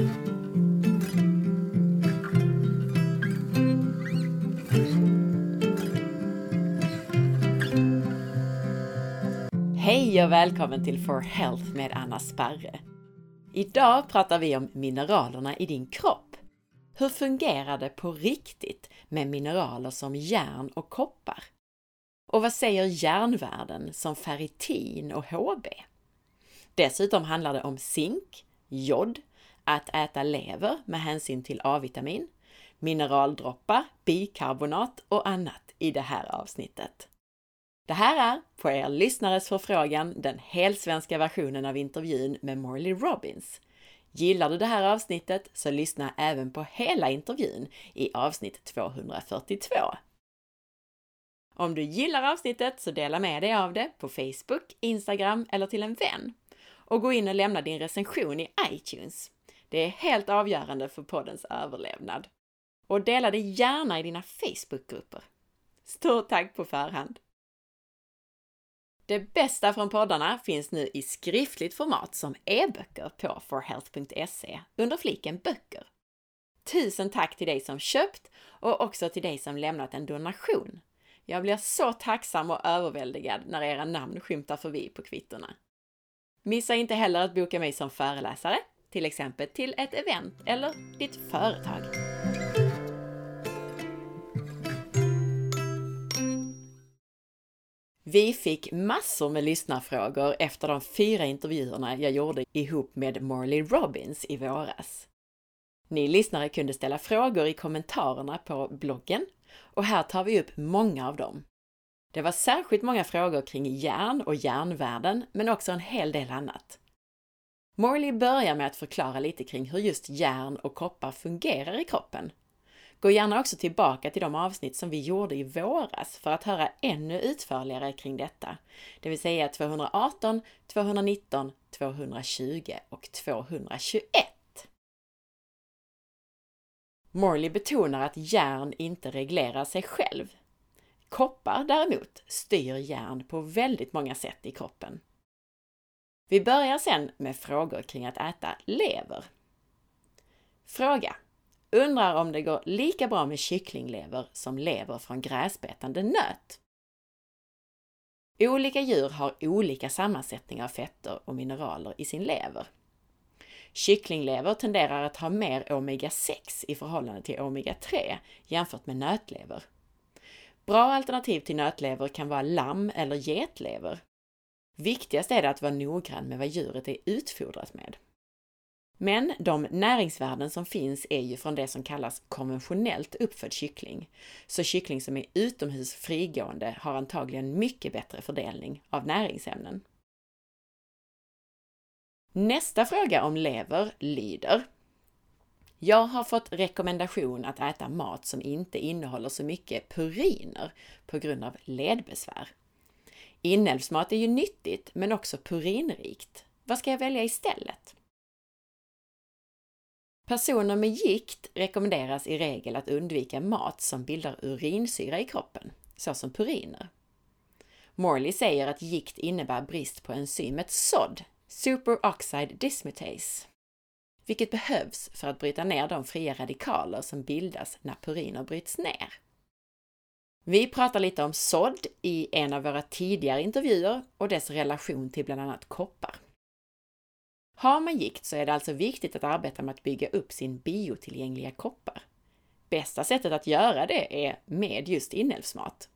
Hej och välkommen till For Health med Anna Sparre. Idag pratar vi om mineralerna i din kropp. Hur fungerar det på riktigt med mineraler som järn och koppar? Och vad säger järnvärden som ferritin och HB? Dessutom handlar det om zink, jod, att äta lever med hänsyn till A-vitamin, mineraldroppar, bikarbonat och annat i det här avsnittet. Det här är, på er lyssnares förfrågan, den helsvenska versionen av intervjun med Morley Robbins. Gillar du det här avsnittet så lyssna även på hela intervjun i avsnitt 242. Om du gillar avsnittet så dela med dig av det på Facebook, Instagram eller till en vän. Och gå in och lämna din recension i iTunes. Det är helt avgörande för poddens överlevnad. Och dela det gärna i dina Facebookgrupper. Stort tack på förhand! Det bästa från poddarna finns nu i skriftligt format som e-böcker på forhealth.se under fliken böcker. Tusen tack till dig som köpt och också till dig som lämnat en donation. Jag blir så tacksam och överväldigad när era namn skymtar förbi på kvittorna. Missa inte heller att boka mig som föreläsare, till exempel till ett event eller ditt företag. Vi fick massor med lyssnarfrågor efter de fyra intervjuerna jag gjorde ihop med Morley Robbins i våras. Ni lyssnare kunde ställa frågor i kommentarerna på bloggen och här tar vi upp många av dem. Det var särskilt många frågor kring järn och järnvärden, men också en hel del annat. Morley börjar med att förklara lite kring hur just järn och koppar fungerar i kroppen Gå gärna också tillbaka till de avsnitt som vi gjorde i våras för att höra ännu utförligare kring detta, det vill säga 218, 219, 220 och 221. Morley betonar att järn inte reglerar sig själv. Koppar däremot styr järn på väldigt många sätt i kroppen. Vi börjar sen med frågor kring att äta lever. Fråga Undrar om det går lika bra med kycklinglever som lever från gräsbetande nöt. Olika djur har olika sammansättning av fetter och mineraler i sin lever. Kycklinglever tenderar att ha mer omega-6 i förhållande till omega-3 jämfört med nötlever. Bra alternativ till nötlever kan vara lamm eller getlever. Viktigast är det att vara noggrann med vad djuret är utfodrat med. Men de näringsvärden som finns är ju från det som kallas konventionellt uppfödd kyckling. Så kyckling som är utomhus frigående har antagligen mycket bättre fördelning av näringsämnen. Nästa fråga om lever lyder jag har fått rekommendation att äta mat som inte innehåller så mycket puriner på grund av ledbesvär. Inälvsmat är ju nyttigt men också purinrikt. Vad ska jag välja istället? Personer med gikt rekommenderas i regel att undvika mat som bildar urinsyra i kroppen, såsom puriner. Morley säger att gikt innebär brist på enzymet SOD, superoxide dismutase, vilket behövs för att bryta ner de fria radikaler som bildas när puriner bryts ner. Vi pratar lite om sådd i en av våra tidigare intervjuer och dess relation till bland annat koppar. Har man gikt så är det alltså viktigt att arbeta med att bygga upp sin biotillgängliga koppar. Bästa sättet att göra det är med just inälvsmat.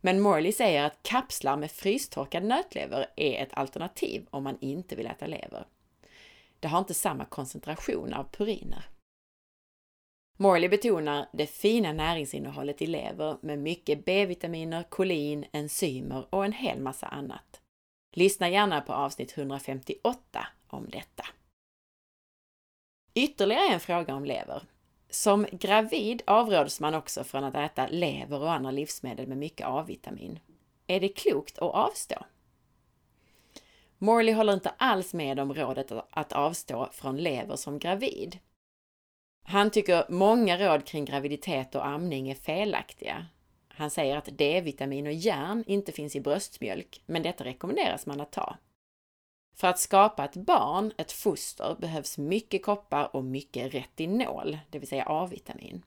Men Morley säger att kapslar med frystorkad nötlever är ett alternativ om man inte vill äta lever. Det har inte samma koncentration av puriner. Morley betonar det fina näringsinnehållet i lever med mycket B-vitaminer, kolin, enzymer och en hel massa annat. Lyssna gärna på avsnitt 158 om detta. Ytterligare en fråga om lever. Som gravid avråds man också från att äta lever och andra livsmedel med mycket A-vitamin. Är det klokt att avstå? Morley håller inte alls med om rådet att avstå från lever som gravid. Han tycker många råd kring graviditet och amning är felaktiga. Han säger att D-vitamin och järn inte finns i bröstmjölk, men detta rekommenderas man att ta. För att skapa ett barn, ett foster, behövs mycket koppar och mycket retinol, det vill säga A-vitamin.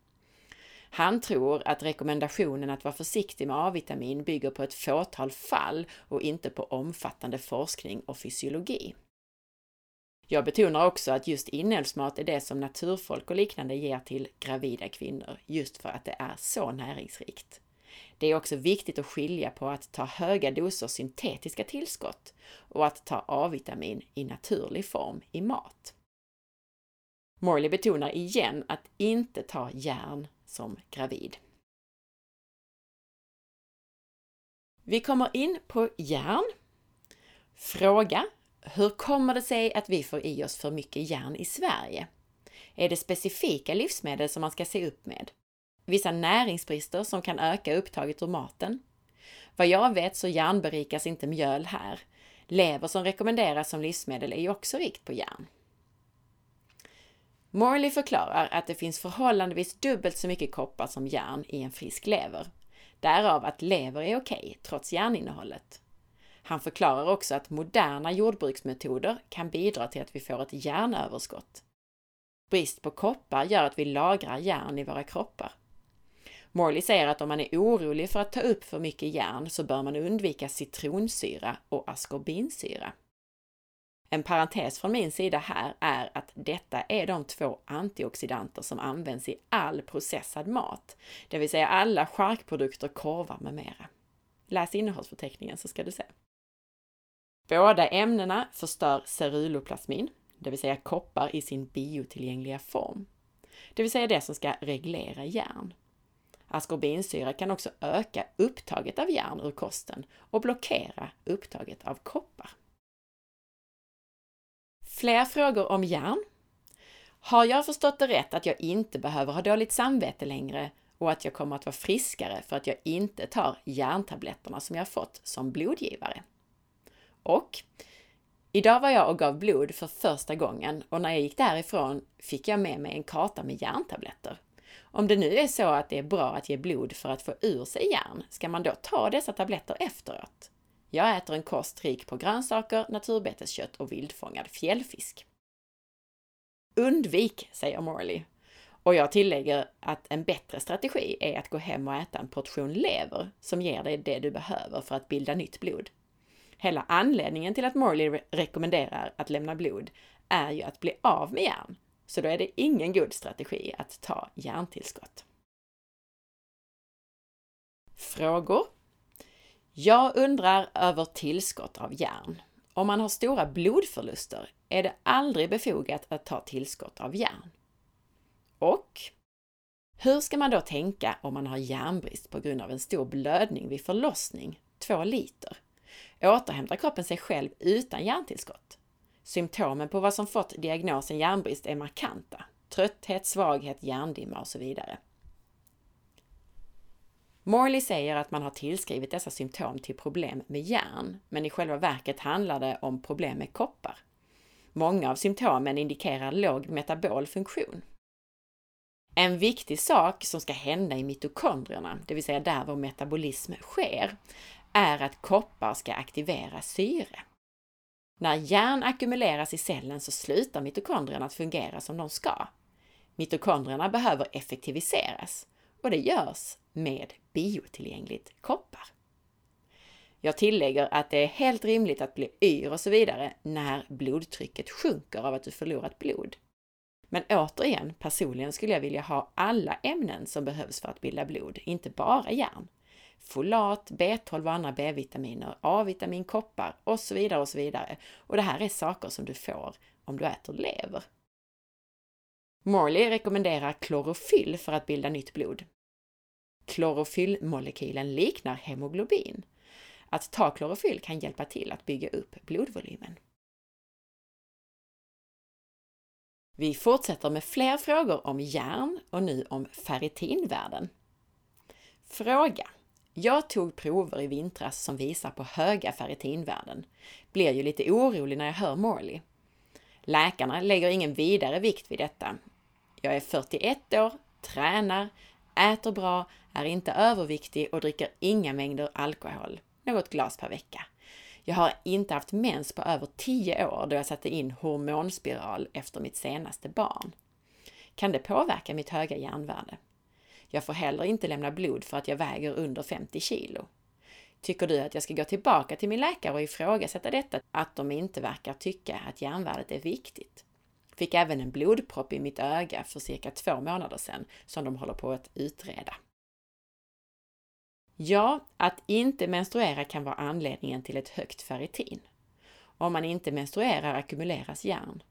Han tror att rekommendationen att vara försiktig med A-vitamin bygger på ett fåtal fall och inte på omfattande forskning och fysiologi. Jag betonar också att just inälvsmat är det som naturfolk och liknande ger till gravida kvinnor, just för att det är så näringsrikt. Det är också viktigt att skilja på att ta höga doser syntetiska tillskott och att ta A-vitamin i naturlig form i mat. Morley betonar igen att inte ta järn som gravid. Vi kommer in på järn. Fråga. Hur kommer det sig att vi får i oss för mycket järn i Sverige? Är det specifika livsmedel som man ska se upp med? Vissa näringsbrister som kan öka upptaget ur maten? Vad jag vet så järnberikas inte mjöl här. Lever som rekommenderas som livsmedel är ju också rikt på järn. Morley förklarar att det finns förhållandevis dubbelt så mycket koppar som järn i en frisk lever. Därav att lever är okej, trots järninnehållet. Han förklarar också att moderna jordbruksmetoder kan bidra till att vi får ett järnöverskott. Brist på koppar gör att vi lagrar järn i våra kroppar. Morley säger att om man är orolig för att ta upp för mycket järn så bör man undvika citronsyra och askorbinsyra. En parentes från min sida här är att detta är de två antioxidanter som används i all processad mat, det vill säga alla charkprodukter, korvar med mera. Läs innehållsförteckningen så ska du se. Båda ämnena förstör ceruloplasmin, det vill säga koppar i sin biotillgängliga form, det vill säga det som ska reglera järn. Askorbinsyra kan också öka upptaget av järn ur kosten och blockera upptaget av koppar. Fler frågor om järn? Har jag förstått det rätt att jag inte behöver ha dåligt samvete längre och att jag kommer att vara friskare för att jag inte tar järntabletterna som jag fått som blodgivare? Och Idag var jag och gav blod för första gången och när jag gick därifrån fick jag med mig en karta med järntabletter. Om det nu är så att det är bra att ge blod för att få ur sig järn, ska man då ta dessa tabletter efteråt? Jag äter en kost rik på grönsaker, naturbeteskött och vildfångad fjällfisk. Undvik, säger Morley. Och jag tillägger att en bättre strategi är att gå hem och äta en portion lever som ger dig det du behöver för att bilda nytt blod. Hela anledningen till att Morley rekommenderar att lämna blod är ju att bli av med järn, så då är det ingen god strategi att ta järntillskott. Frågor? Jag undrar över tillskott av järn. Om man har stora blodförluster är det aldrig befogat att ta tillskott av järn. Och hur ska man då tänka om man har järnbrist på grund av en stor blödning vid förlossning, 2 liter? Återhämtar kroppen sig själv utan järntillskott? Symptomen på vad som fått diagnosen järnbrist är markanta. Trötthet, svaghet, hjärndimma och så vidare. Morley säger att man har tillskrivit dessa symptom till problem med järn, men i själva verket handlar det om problem med koppar. Många av symptomen indikerar låg metabol funktion. En viktig sak som ska hända i mitokondrierna, det vill säga där vår metabolism sker, är att koppar ska aktivera syre. När järn ackumuleras i cellen så slutar mitokondrierna att fungera som de ska. Mitokondrierna behöver effektiviseras och det görs med biotillgängligt koppar. Jag tillägger att det är helt rimligt att bli yr och så vidare när blodtrycket sjunker av att du förlorat blod. Men återigen, personligen skulle jag vilja ha alla ämnen som behövs för att bilda blod, inte bara järn. Folat, B12 och andra B-vitaminer, A-vitamin, koppar och så vidare och så vidare. Och det här är saker som du får om du äter lever. Morley rekommenderar klorofyll för att bilda nytt blod. Klorofyllmolekylen liknar hemoglobin. Att ta klorofyll kan hjälpa till att bygga upp blodvolymen. Vi fortsätter med fler frågor om järn och nu om ferritinvärden. Fråga. Jag tog prover i vintras som visar på höga ferritinvärden. Blir ju lite orolig när jag hör Morley. Läkarna lägger ingen vidare vikt vid detta. Jag är 41 år, tränar, äter bra, är inte överviktig och dricker inga mängder alkohol, något glas per vecka. Jag har inte haft mens på över 10 år då jag satte in hormonspiral efter mitt senaste barn. Kan det påverka mitt höga järnvärde? Jag får heller inte lämna blod för att jag väger under 50 kilo. Tycker du att jag ska gå tillbaka till min läkare och ifrågasätta detta, att de inte verkar tycka att järnvärdet är viktigt? Fick även en blodpropp i mitt öga för cirka två månader sedan som de håller på att utreda. Ja, att inte menstruera kan vara anledningen till ett högt ferritin. Om man inte menstruerar ackumuleras järn.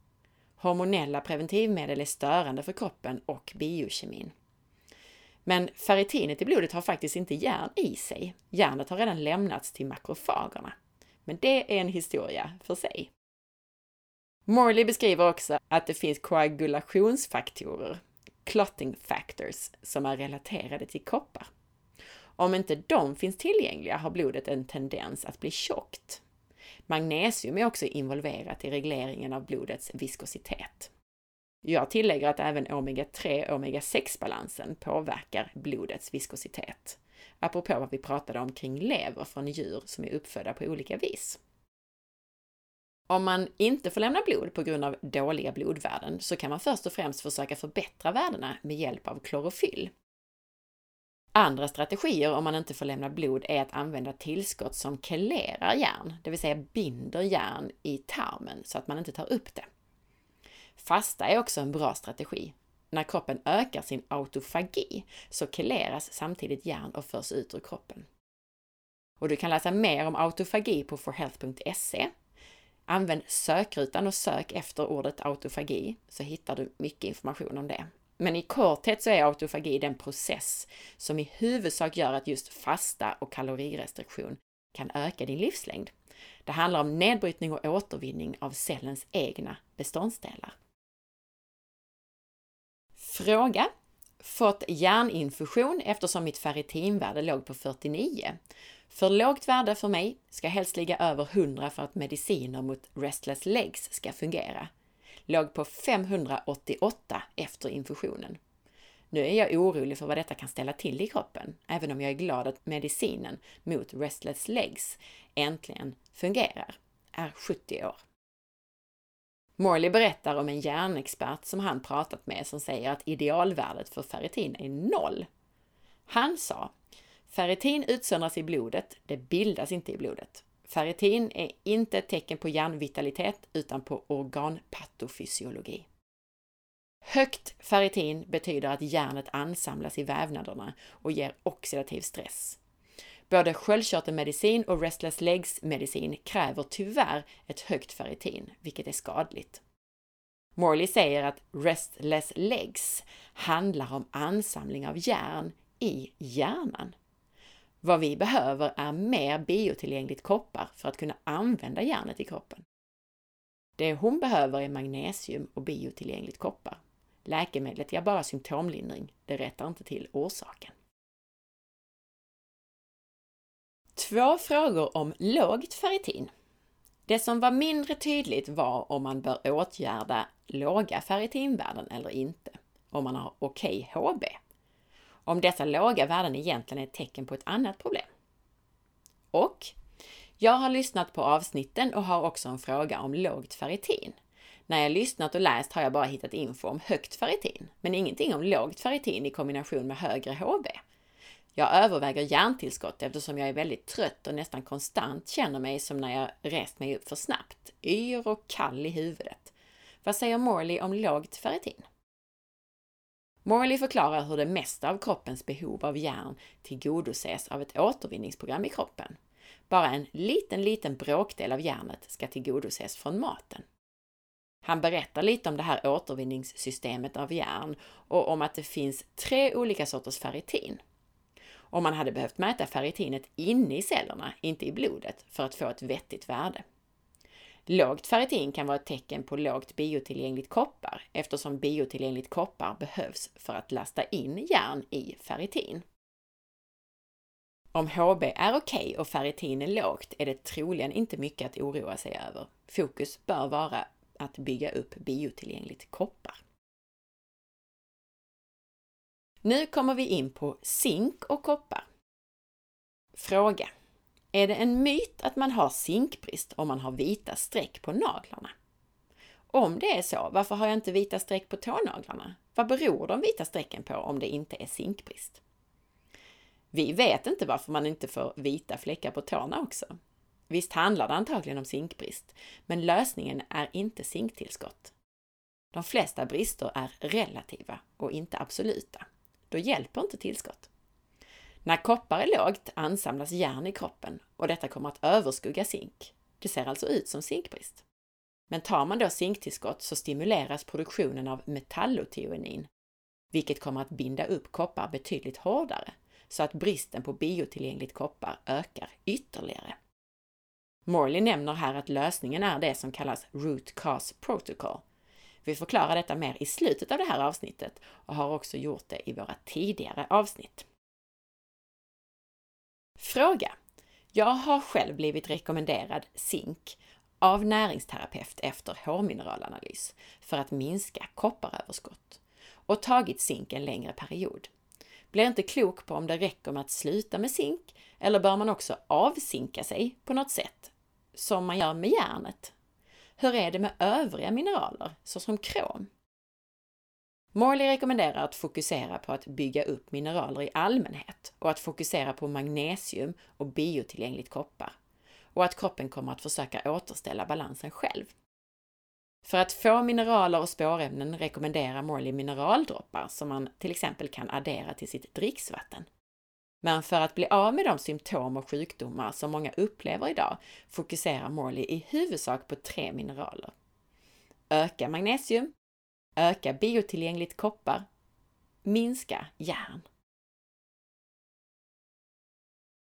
Hormonella preventivmedel är störande för kroppen och biokemin. Men ferritinet i blodet har faktiskt inte järn i sig. Järnet har redan lämnats till makrofagerna. Men det är en historia för sig. Morley beskriver också att det finns koagulationsfaktorer, clotting factors, som är relaterade till koppar. Om inte de finns tillgängliga har blodet en tendens att bli tjockt. Magnesium är också involverat i regleringen av blodets viskositet. Jag tillägger att även omega-3 och omega-6-balansen påverkar blodets viskositet. Apropå vad vi pratade om kring lever från djur som är uppfödda på olika vis. Om man inte får lämna blod på grund av dåliga blodvärden så kan man först och främst försöka förbättra värdena med hjälp av klorofyll. Andra strategier om man inte får lämna blod är att använda tillskott som kelerar järn, det vill säga binder järn i tarmen så att man inte tar upp det. Fasta är också en bra strategi. När kroppen ökar sin autofagi så keleras samtidigt järn och förs ut ur kroppen. Och du kan läsa mer om autofagi på forhealth.se. Använd sökrutan och sök efter ordet autofagi så hittar du mycket information om det. Men i korthet så är autofagi den process som i huvudsak gör att just fasta och kalorirestriktion kan öka din livslängd. Det handlar om nedbrytning och återvinning av cellens egna beståndsdelar. Fråga. Fått hjärninfusion eftersom mitt ferritinvärde låg på 49. För lågt värde för mig ska helst ligga över 100 för att mediciner mot restless legs ska fungera. Låg på 588 efter infusionen. Nu är jag orolig för vad detta kan ställa till i kroppen, även om jag är glad att medicinen mot restless legs äntligen fungerar. Är 70 år. Morley berättar om en hjärnexpert som han pratat med som säger att idealvärdet för ferritin är noll. Han sa Ferritin utsöndras i blodet, det bildas inte i blodet. Ferritin är inte ett tecken på hjärnvitalitet utan på organpatofysiologi. Högt ferritin betyder att järnet ansamlas i vävnaderna och ger oxidativ stress. Både sköldkörtelmedicin och restless legs medicin kräver tyvärr ett högt ferritin, vilket är skadligt. Morley säger att restless legs handlar om ansamling av järn i hjärnan. Vad vi behöver är mer biotillgängligt koppar för att kunna använda järnet i kroppen. Det hon behöver är magnesium och biotillgängligt koppar. Läkemedlet ger bara symptomlindring, det rättar inte till orsaken. Två frågor om lågt ferritin. Det som var mindre tydligt var om man bör åtgärda låga ferritinvärden eller inte, om man har okej okay HB. Om dessa låga värden egentligen är ett tecken på ett annat problem. Och jag har lyssnat på avsnitten och har också en fråga om lågt ferritin. När jag lyssnat och läst har jag bara hittat info om högt ferritin, men ingenting om lågt ferritin i kombination med högre HB. Jag överväger järntillskott eftersom jag är väldigt trött och nästan konstant känner mig som när jag rest mig upp för snabbt, yr och kall i huvudet. Vad säger Morley om lågt ferritin? Morley förklarar hur det mesta av kroppens behov av järn tillgodoses av ett återvinningsprogram i kroppen. Bara en liten, liten bråkdel av järnet ska tillgodoses från maten. Han berättar lite om det här återvinningssystemet av järn och om att det finns tre olika sorters ferritin om man hade behövt mäta ferritinet inne i cellerna, inte i blodet, för att få ett vettigt värde. Lågt ferritin kan vara ett tecken på lågt biotillgängligt koppar eftersom biotillgängligt koppar behövs för att lasta in järn i ferritin. Om HB är okej okay och ferritin är lågt är det troligen inte mycket att oroa sig över. Fokus bör vara att bygga upp biotillgängligt koppar. Nu kommer vi in på zink och koppar. Fråga. Är det en myt att man har zinkbrist om man har vita streck på naglarna? Om det är så, varför har jag inte vita streck på tånaglarna? Vad beror de vita strecken på om det inte är zinkbrist? Vi vet inte varför man inte får vita fläckar på tårna också. Visst handlar det antagligen om zinkbrist, men lösningen är inte zinktillskott. De flesta brister är relativa och inte absoluta. Då hjälper inte tillskott. När koppar är lågt ansamlas järn i kroppen och detta kommer att överskugga zink. Det ser alltså ut som zinkbrist. Men tar man då zinktillskott så stimuleras produktionen av metallotionin, vilket kommer att binda upp koppar betydligt hårdare, så att bristen på biotillgängligt koppar ökar ytterligare. Morley nämner här att lösningen är det som kallas Root Cause Protocol. Vi förklarar detta mer i slutet av det här avsnittet och har också gjort det i våra tidigare avsnitt. Fråga. Jag har själv blivit rekommenderad zink av näringsterapeut efter hårmineralanalys för att minska kopparöverskott och tagit zink en längre period. Blir inte klok på om det räcker med att sluta med zink eller bör man också avzinka sig på något sätt, som man gör med järnet? Hur är det med övriga mineraler, såsom krom? Morley rekommenderar att fokusera på att bygga upp mineraler i allmänhet och att fokusera på magnesium och biotillgängligt koppar och att kroppen kommer att försöka återställa balansen själv. För att få mineraler och spårämnen rekommenderar Morley mineraldroppar som man till exempel kan addera till sitt dricksvatten. Men för att bli av med de symptom och sjukdomar som många upplever idag fokuserar Morley i huvudsak på tre mineraler. Öka magnesium, öka biotillgängligt koppar, minska järn.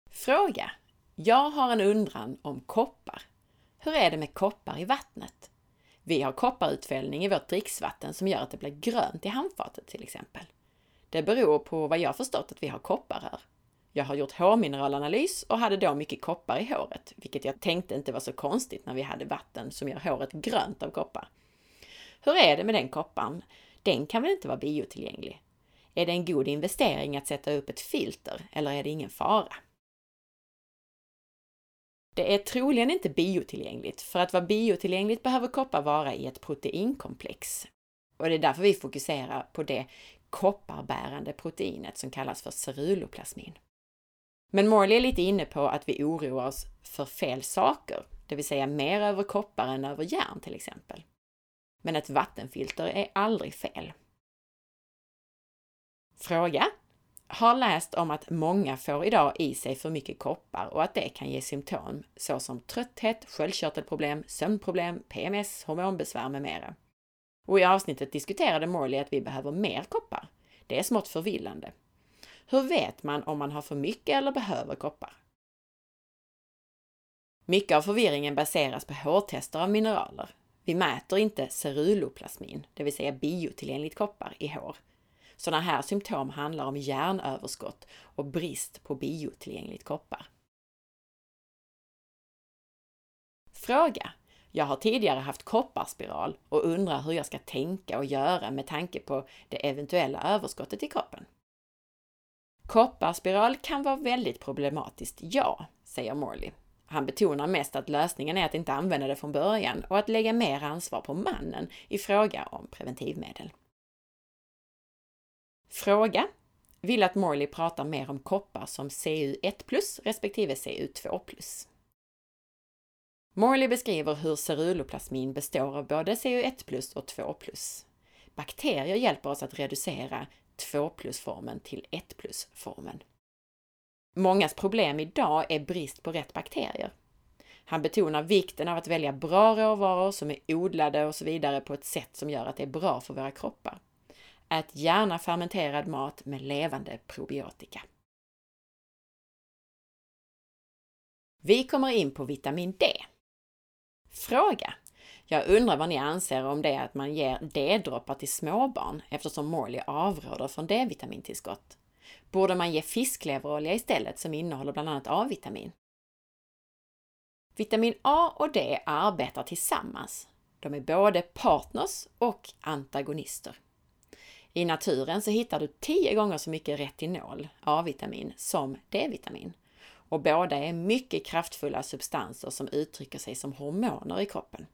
Fråga. Jag har en undran om koppar. Hur är det med koppar i vattnet? Vi har kopparutfällning i vårt dricksvatten som gör att det blir grönt i handfatet till exempel. Det beror på vad jag förstått att vi har kopparrör. Jag har gjort hårmineralanalys och hade då mycket koppar i håret, vilket jag tänkte inte var så konstigt när vi hade vatten som gör håret grönt av koppar. Hur är det med den kopparn? Den kan väl inte vara biotillgänglig? Är det en god investering att sätta upp ett filter eller är det ingen fara? Det är troligen inte biotillgängligt. För att vara biotillgängligt behöver koppar vara i ett proteinkomplex. Och det är därför vi fokuserar på det kopparbärande proteinet som kallas för ceruloplasmin. Men Morley är lite inne på att vi oroar oss för fel saker, det vill säga mer över koppar än över järn till exempel. Men ett vattenfilter är aldrig fel. Fråga har läst om att många får idag i sig för mycket koppar och att det kan ge symptom såsom trötthet, sköldkörtelproblem, sömnproblem, PMS, hormonbesvär med mera. Och i avsnittet diskuterade Morley att vi behöver mer koppar. Det är smått förvillande. Hur vet man om man har för mycket eller behöver koppar? Mycket av förvirringen baseras på hårtester av mineraler. Vi mäter inte ceruloplasmin, det vill säga biotillgängligt koppar, i hår. Sådana här symptom handlar om järnöverskott och brist på biotillgängligt koppar. Fråga. Jag har tidigare haft kopparspiral och undrar hur jag ska tänka och göra med tanke på det eventuella överskottet i kroppen. Kopparspiral kan vara väldigt problematiskt, ja, säger Morley. Han betonar mest att lösningen är att inte använda det från början och att lägga mer ansvar på mannen i fråga om preventivmedel. Fråga vill att Morley pratar mer om koppar som CU1 respektive CU2 Morley beskriver hur ceruloplasmin består av både CU1 och 2 Bakterier hjälper oss att reducera 2 plus-formen till 1 plus-formen. Mångas problem idag är brist på rätt bakterier. Han betonar vikten av att välja bra råvaror som är odlade och så vidare på ett sätt som gör att det är bra för våra kroppar. Ät gärna fermenterad mat med levande probiotika. Vi kommer in på vitamin D. Fråga. Jag undrar vad ni anser om det att man ger D-droppar till småbarn eftersom Morley avråder från D-vitamintillskott. Borde man ge fiskleverolja istället som innehåller bland annat A-vitamin? Vitamin A och D arbetar tillsammans. De är både partners och antagonister. I naturen så hittar du 10 gånger så mycket retinol, A-vitamin, som D-vitamin. och båda är mycket kraftfulla substanser som uttrycker sig som hormoner i kroppen.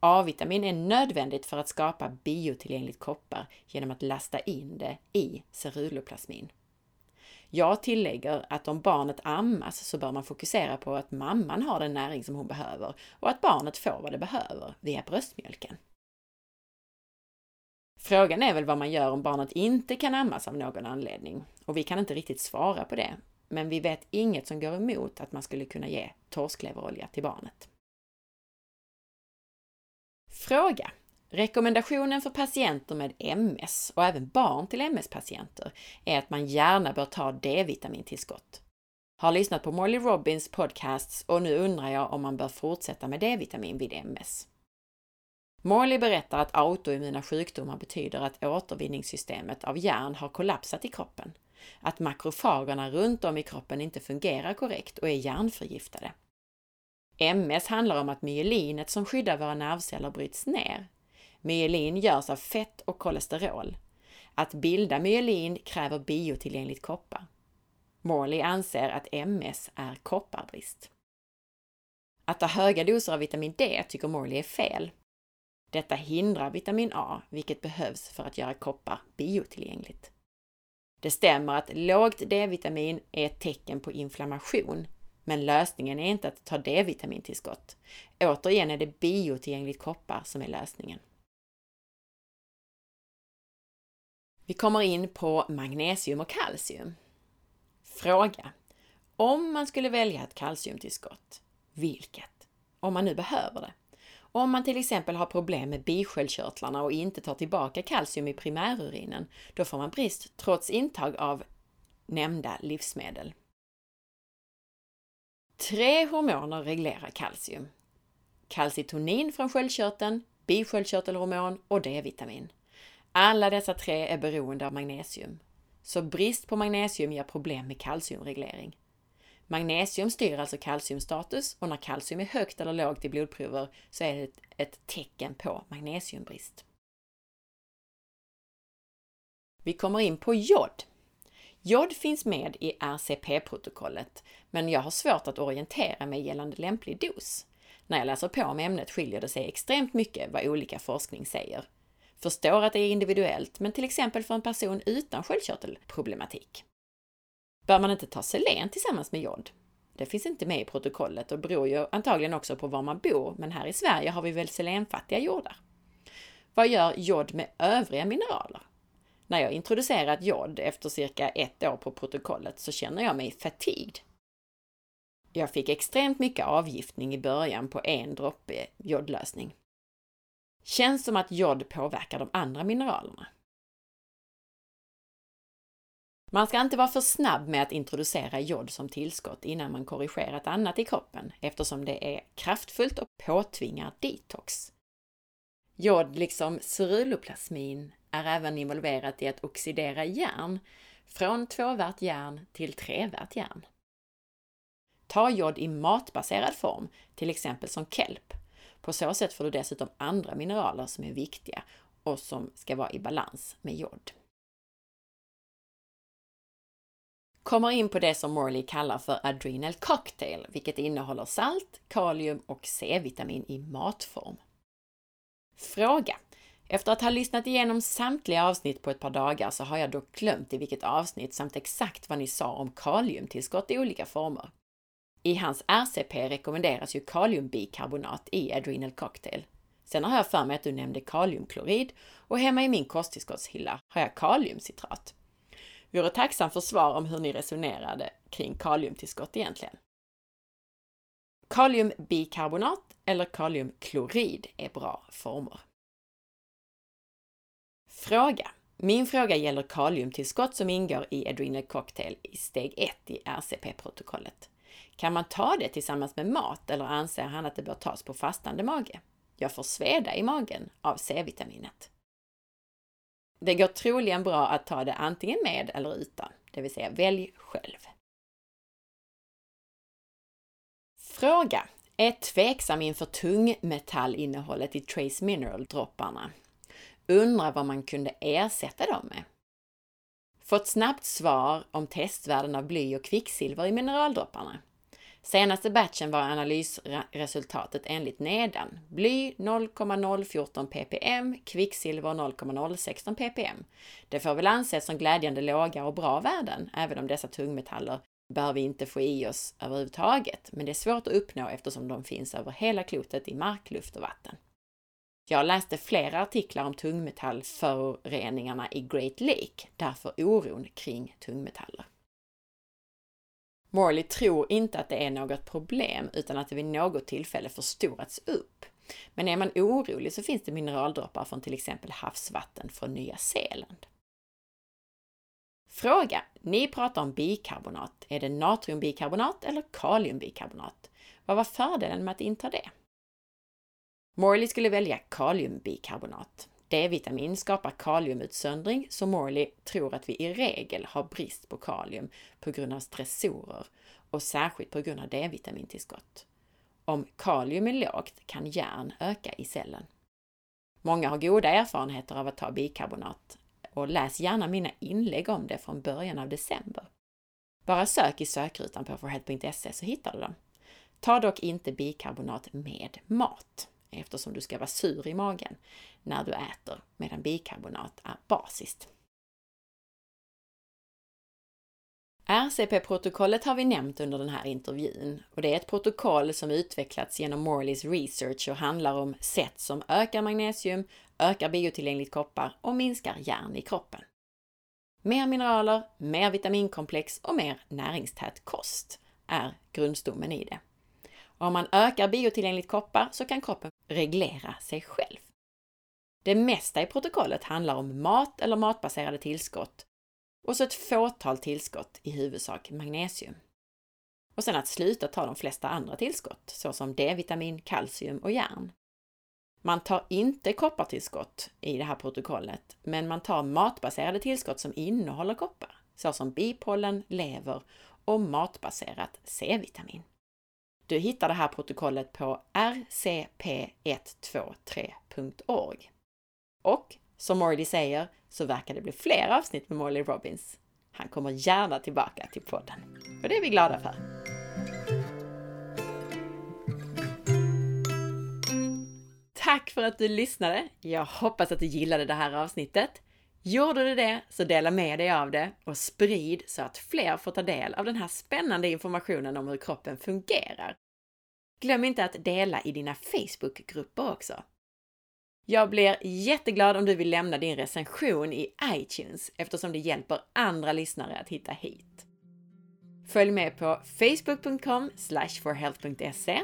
A-vitamin är nödvändigt för att skapa biotillgängligt koppar genom att lasta in det i ceruloplasmin. Jag tillägger att om barnet ammas så bör man fokusera på att mamman har den näring som hon behöver och att barnet får vad det behöver via bröstmjölken. Frågan är väl vad man gör om barnet inte kan ammas av någon anledning och vi kan inte riktigt svara på det. Men vi vet inget som går emot att man skulle kunna ge torskleverolja till barnet. Fråga. Rekommendationen för patienter med MS och även barn till MS-patienter är att man gärna bör ta D-vitamintillskott. Har lyssnat på Molly Robbins podcasts och nu undrar jag om man bör fortsätta med D-vitamin vid MS. Morley berättar att autoimmuna sjukdomar betyder att återvinningssystemet av järn har kollapsat i kroppen, att makrofagerna runt om i kroppen inte fungerar korrekt och är järnförgiftade. MS handlar om att myelinet som skyddar våra nervceller bryts ner. Myelin görs av fett och kolesterol. Att bilda myelin kräver biotillgängligt koppar. Morley anser att MS är kopparbrist. Att ta höga doser av vitamin D tycker Morley är fel detta hindrar vitamin A, vilket behövs för att göra koppar biotillgängligt. Det stämmer att lågt D-vitamin är ett tecken på inflammation, men lösningen är inte att ta D-vitamintillskott. Återigen är det biotillgängligt koppar som är lösningen. Vi kommer in på magnesium och kalcium. Fråga. Om man skulle välja ett kalciumtillskott, vilket? Om man nu behöver det. Om man till exempel har problem med bisköldkörtlarna och inte tar tillbaka kalcium i primärurinen, då får man brist trots intag av nämnda livsmedel. Tre hormoner reglerar kalcium. Kalcitonin från sköldkörteln, bisköldkörtelhormon och D-vitamin. Alla dessa tre är beroende av magnesium. Så brist på magnesium ger problem med kalciumreglering. Magnesium styr alltså kalciumstatus och när kalcium är högt eller lågt i blodprover så är det ett tecken på magnesiumbrist. Vi kommer in på jod. Jod finns med i RCP-protokollet, men jag har svårt att orientera mig gällande lämplig dos. När jag läser på om ämnet skiljer det sig extremt mycket vad olika forskning säger. Förstår att det är individuellt, men till exempel för en person utan sköldkörtelproblematik. Bör man inte ta selen tillsammans med jod? Det finns inte med i protokollet och beror ju antagligen också på var man bor, men här i Sverige har vi väl selenfattiga jordar. Vad gör jod med övriga mineraler? När jag introducerat jod efter cirka ett år på protokollet så känner jag mig fatigd. Jag fick extremt mycket avgiftning i början på en droppe jodlösning. Känns som att jod påverkar de andra mineralerna. Man ska inte vara för snabb med att introducera jod som tillskott innan man korrigerat annat i kroppen eftersom det är kraftfullt och påtvingar detox. Jod, liksom ceruloplasmin, är även involverat i att oxidera järn från tvåvärt järn till trevärt järn. Ta jod i matbaserad form, till exempel som kelp. På så sätt får du dessutom andra mineraler som är viktiga och som ska vara i balans med jod. kommer in på det som Morley kallar för Adrenal Cocktail, vilket innehåller salt, kalium och C-vitamin i matform. Fråga. Efter att ha lyssnat igenom samtliga avsnitt på ett par dagar så har jag dock glömt i vilket avsnitt samt exakt vad ni sa om kaliumtillskott i olika former. I hans RCP rekommenderas ju kaliumbikarbonat i Adrenal Cocktail. Sen har jag för mig att du nämnde kaliumklorid och hemma i min kosttillskottshylla har jag kaliumcitrat. Vore tacksam för svar om hur ni resonerade kring kaliumtillskott egentligen. Kaliumbikarbonat eller kaliumklorid är bra former. Fråga. Min fråga gäller kaliumtillskott som ingår i Adrenal Cocktail i steg 1 i RCP-protokollet. Kan man ta det tillsammans med mat eller anser han att det bör tas på fastande mage? Jag får sveda i magen av C-vitaminet. Det går troligen bra att ta det antingen med eller utan, det vill säga välj själv. Fråga. Är tveksam inför tungmetallinnehållet i Trace Mineral-dropparna. Undrar vad man kunde ersätta dem med. Fått snabbt svar om testvärden av bly och kvicksilver i mineraldropparna. Senaste batchen var analysresultatet enligt nedan. Bly 0,014 ppm, kvicksilver 0,016 ppm. Det får väl anses som glädjande låga och bra värden, även om dessa tungmetaller bör vi inte få i oss överhuvudtaget, men det är svårt att uppnå eftersom de finns över hela klotet i mark, luft och vatten. Jag läste flera artiklar om tungmetallföroreningarna i Great Lake, därför oron kring tungmetaller. Morley tror inte att det är något problem utan att det vid något tillfälle förstorats upp. Men är man orolig så finns det mineraldroppar från till exempel havsvatten från Nya Zeeland. Fråga! Ni pratar om bikarbonat. Är det natriumbikarbonat eller kaliumbikarbonat? Vad var fördelen med att inta det? Morley skulle välja kaliumbikarbonat. D-vitamin skapar kaliumutsöndring, så Morley tror att vi i regel har brist på kalium på grund av stressorer och särskilt på grund av D-vitamintillskott. Om kalium är lågt kan järn öka i cellen. Många har goda erfarenheter av att ta bikarbonat och läs gärna mina inlägg om det från början av december. Bara sök i sökrutan på forhead.se så hittar du dem. Ta dock inte bikarbonat med mat eftersom du ska vara sur i magen när du äter, medan bikarbonat är basiskt. RCP-protokollet har vi nämnt under den här intervjun och det är ett protokoll som utvecklats genom Morleys research och handlar om sätt som ökar magnesium, ökar biotillgängligt koppar och minskar järn i kroppen. Mer mineraler, mer vitaminkomplex och mer näringstät kost är grundstommen i det. Om man ökar biotillgängligt koppar så kan kroppen reglera sig själv. Det mesta i protokollet handlar om mat eller matbaserade tillskott och så ett fåtal tillskott, i huvudsak magnesium. Och sen att sluta ta de flesta andra tillskott, såsom D-vitamin, kalcium och järn. Man tar inte koppartillskott i det här protokollet, men man tar matbaserade tillskott som innehåller koppar, såsom bipollen, lever och matbaserat C-vitamin. Du hittar det här protokollet på rcp123.org. Och som Morley säger så verkar det bli fler avsnitt med Morley Robbins. Han kommer gärna tillbaka till podden och det är vi glada för. Tack för att du lyssnade! Jag hoppas att du gillade det här avsnittet. Gjorde du det så dela med dig av det och sprid så att fler får ta del av den här spännande informationen om hur kroppen fungerar. Glöm inte att dela i dina Facebookgrupper också. Jag blir jätteglad om du vill lämna din recension i iTunes eftersom det hjälper andra lyssnare att hitta hit. Följ med på facebook.com forhealth.se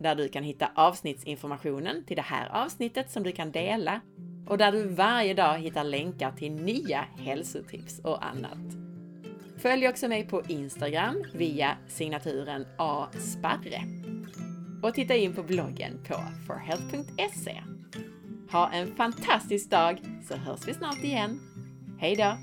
där du kan hitta avsnittsinformationen till det här avsnittet som du kan dela och där du varje dag hittar länkar till nya hälsotips och annat. Följ också mig på Instagram via signaturen asparre och titta in på bloggen på forhealth.se. Ha en fantastisk dag så hörs vi snart igen. Hej då!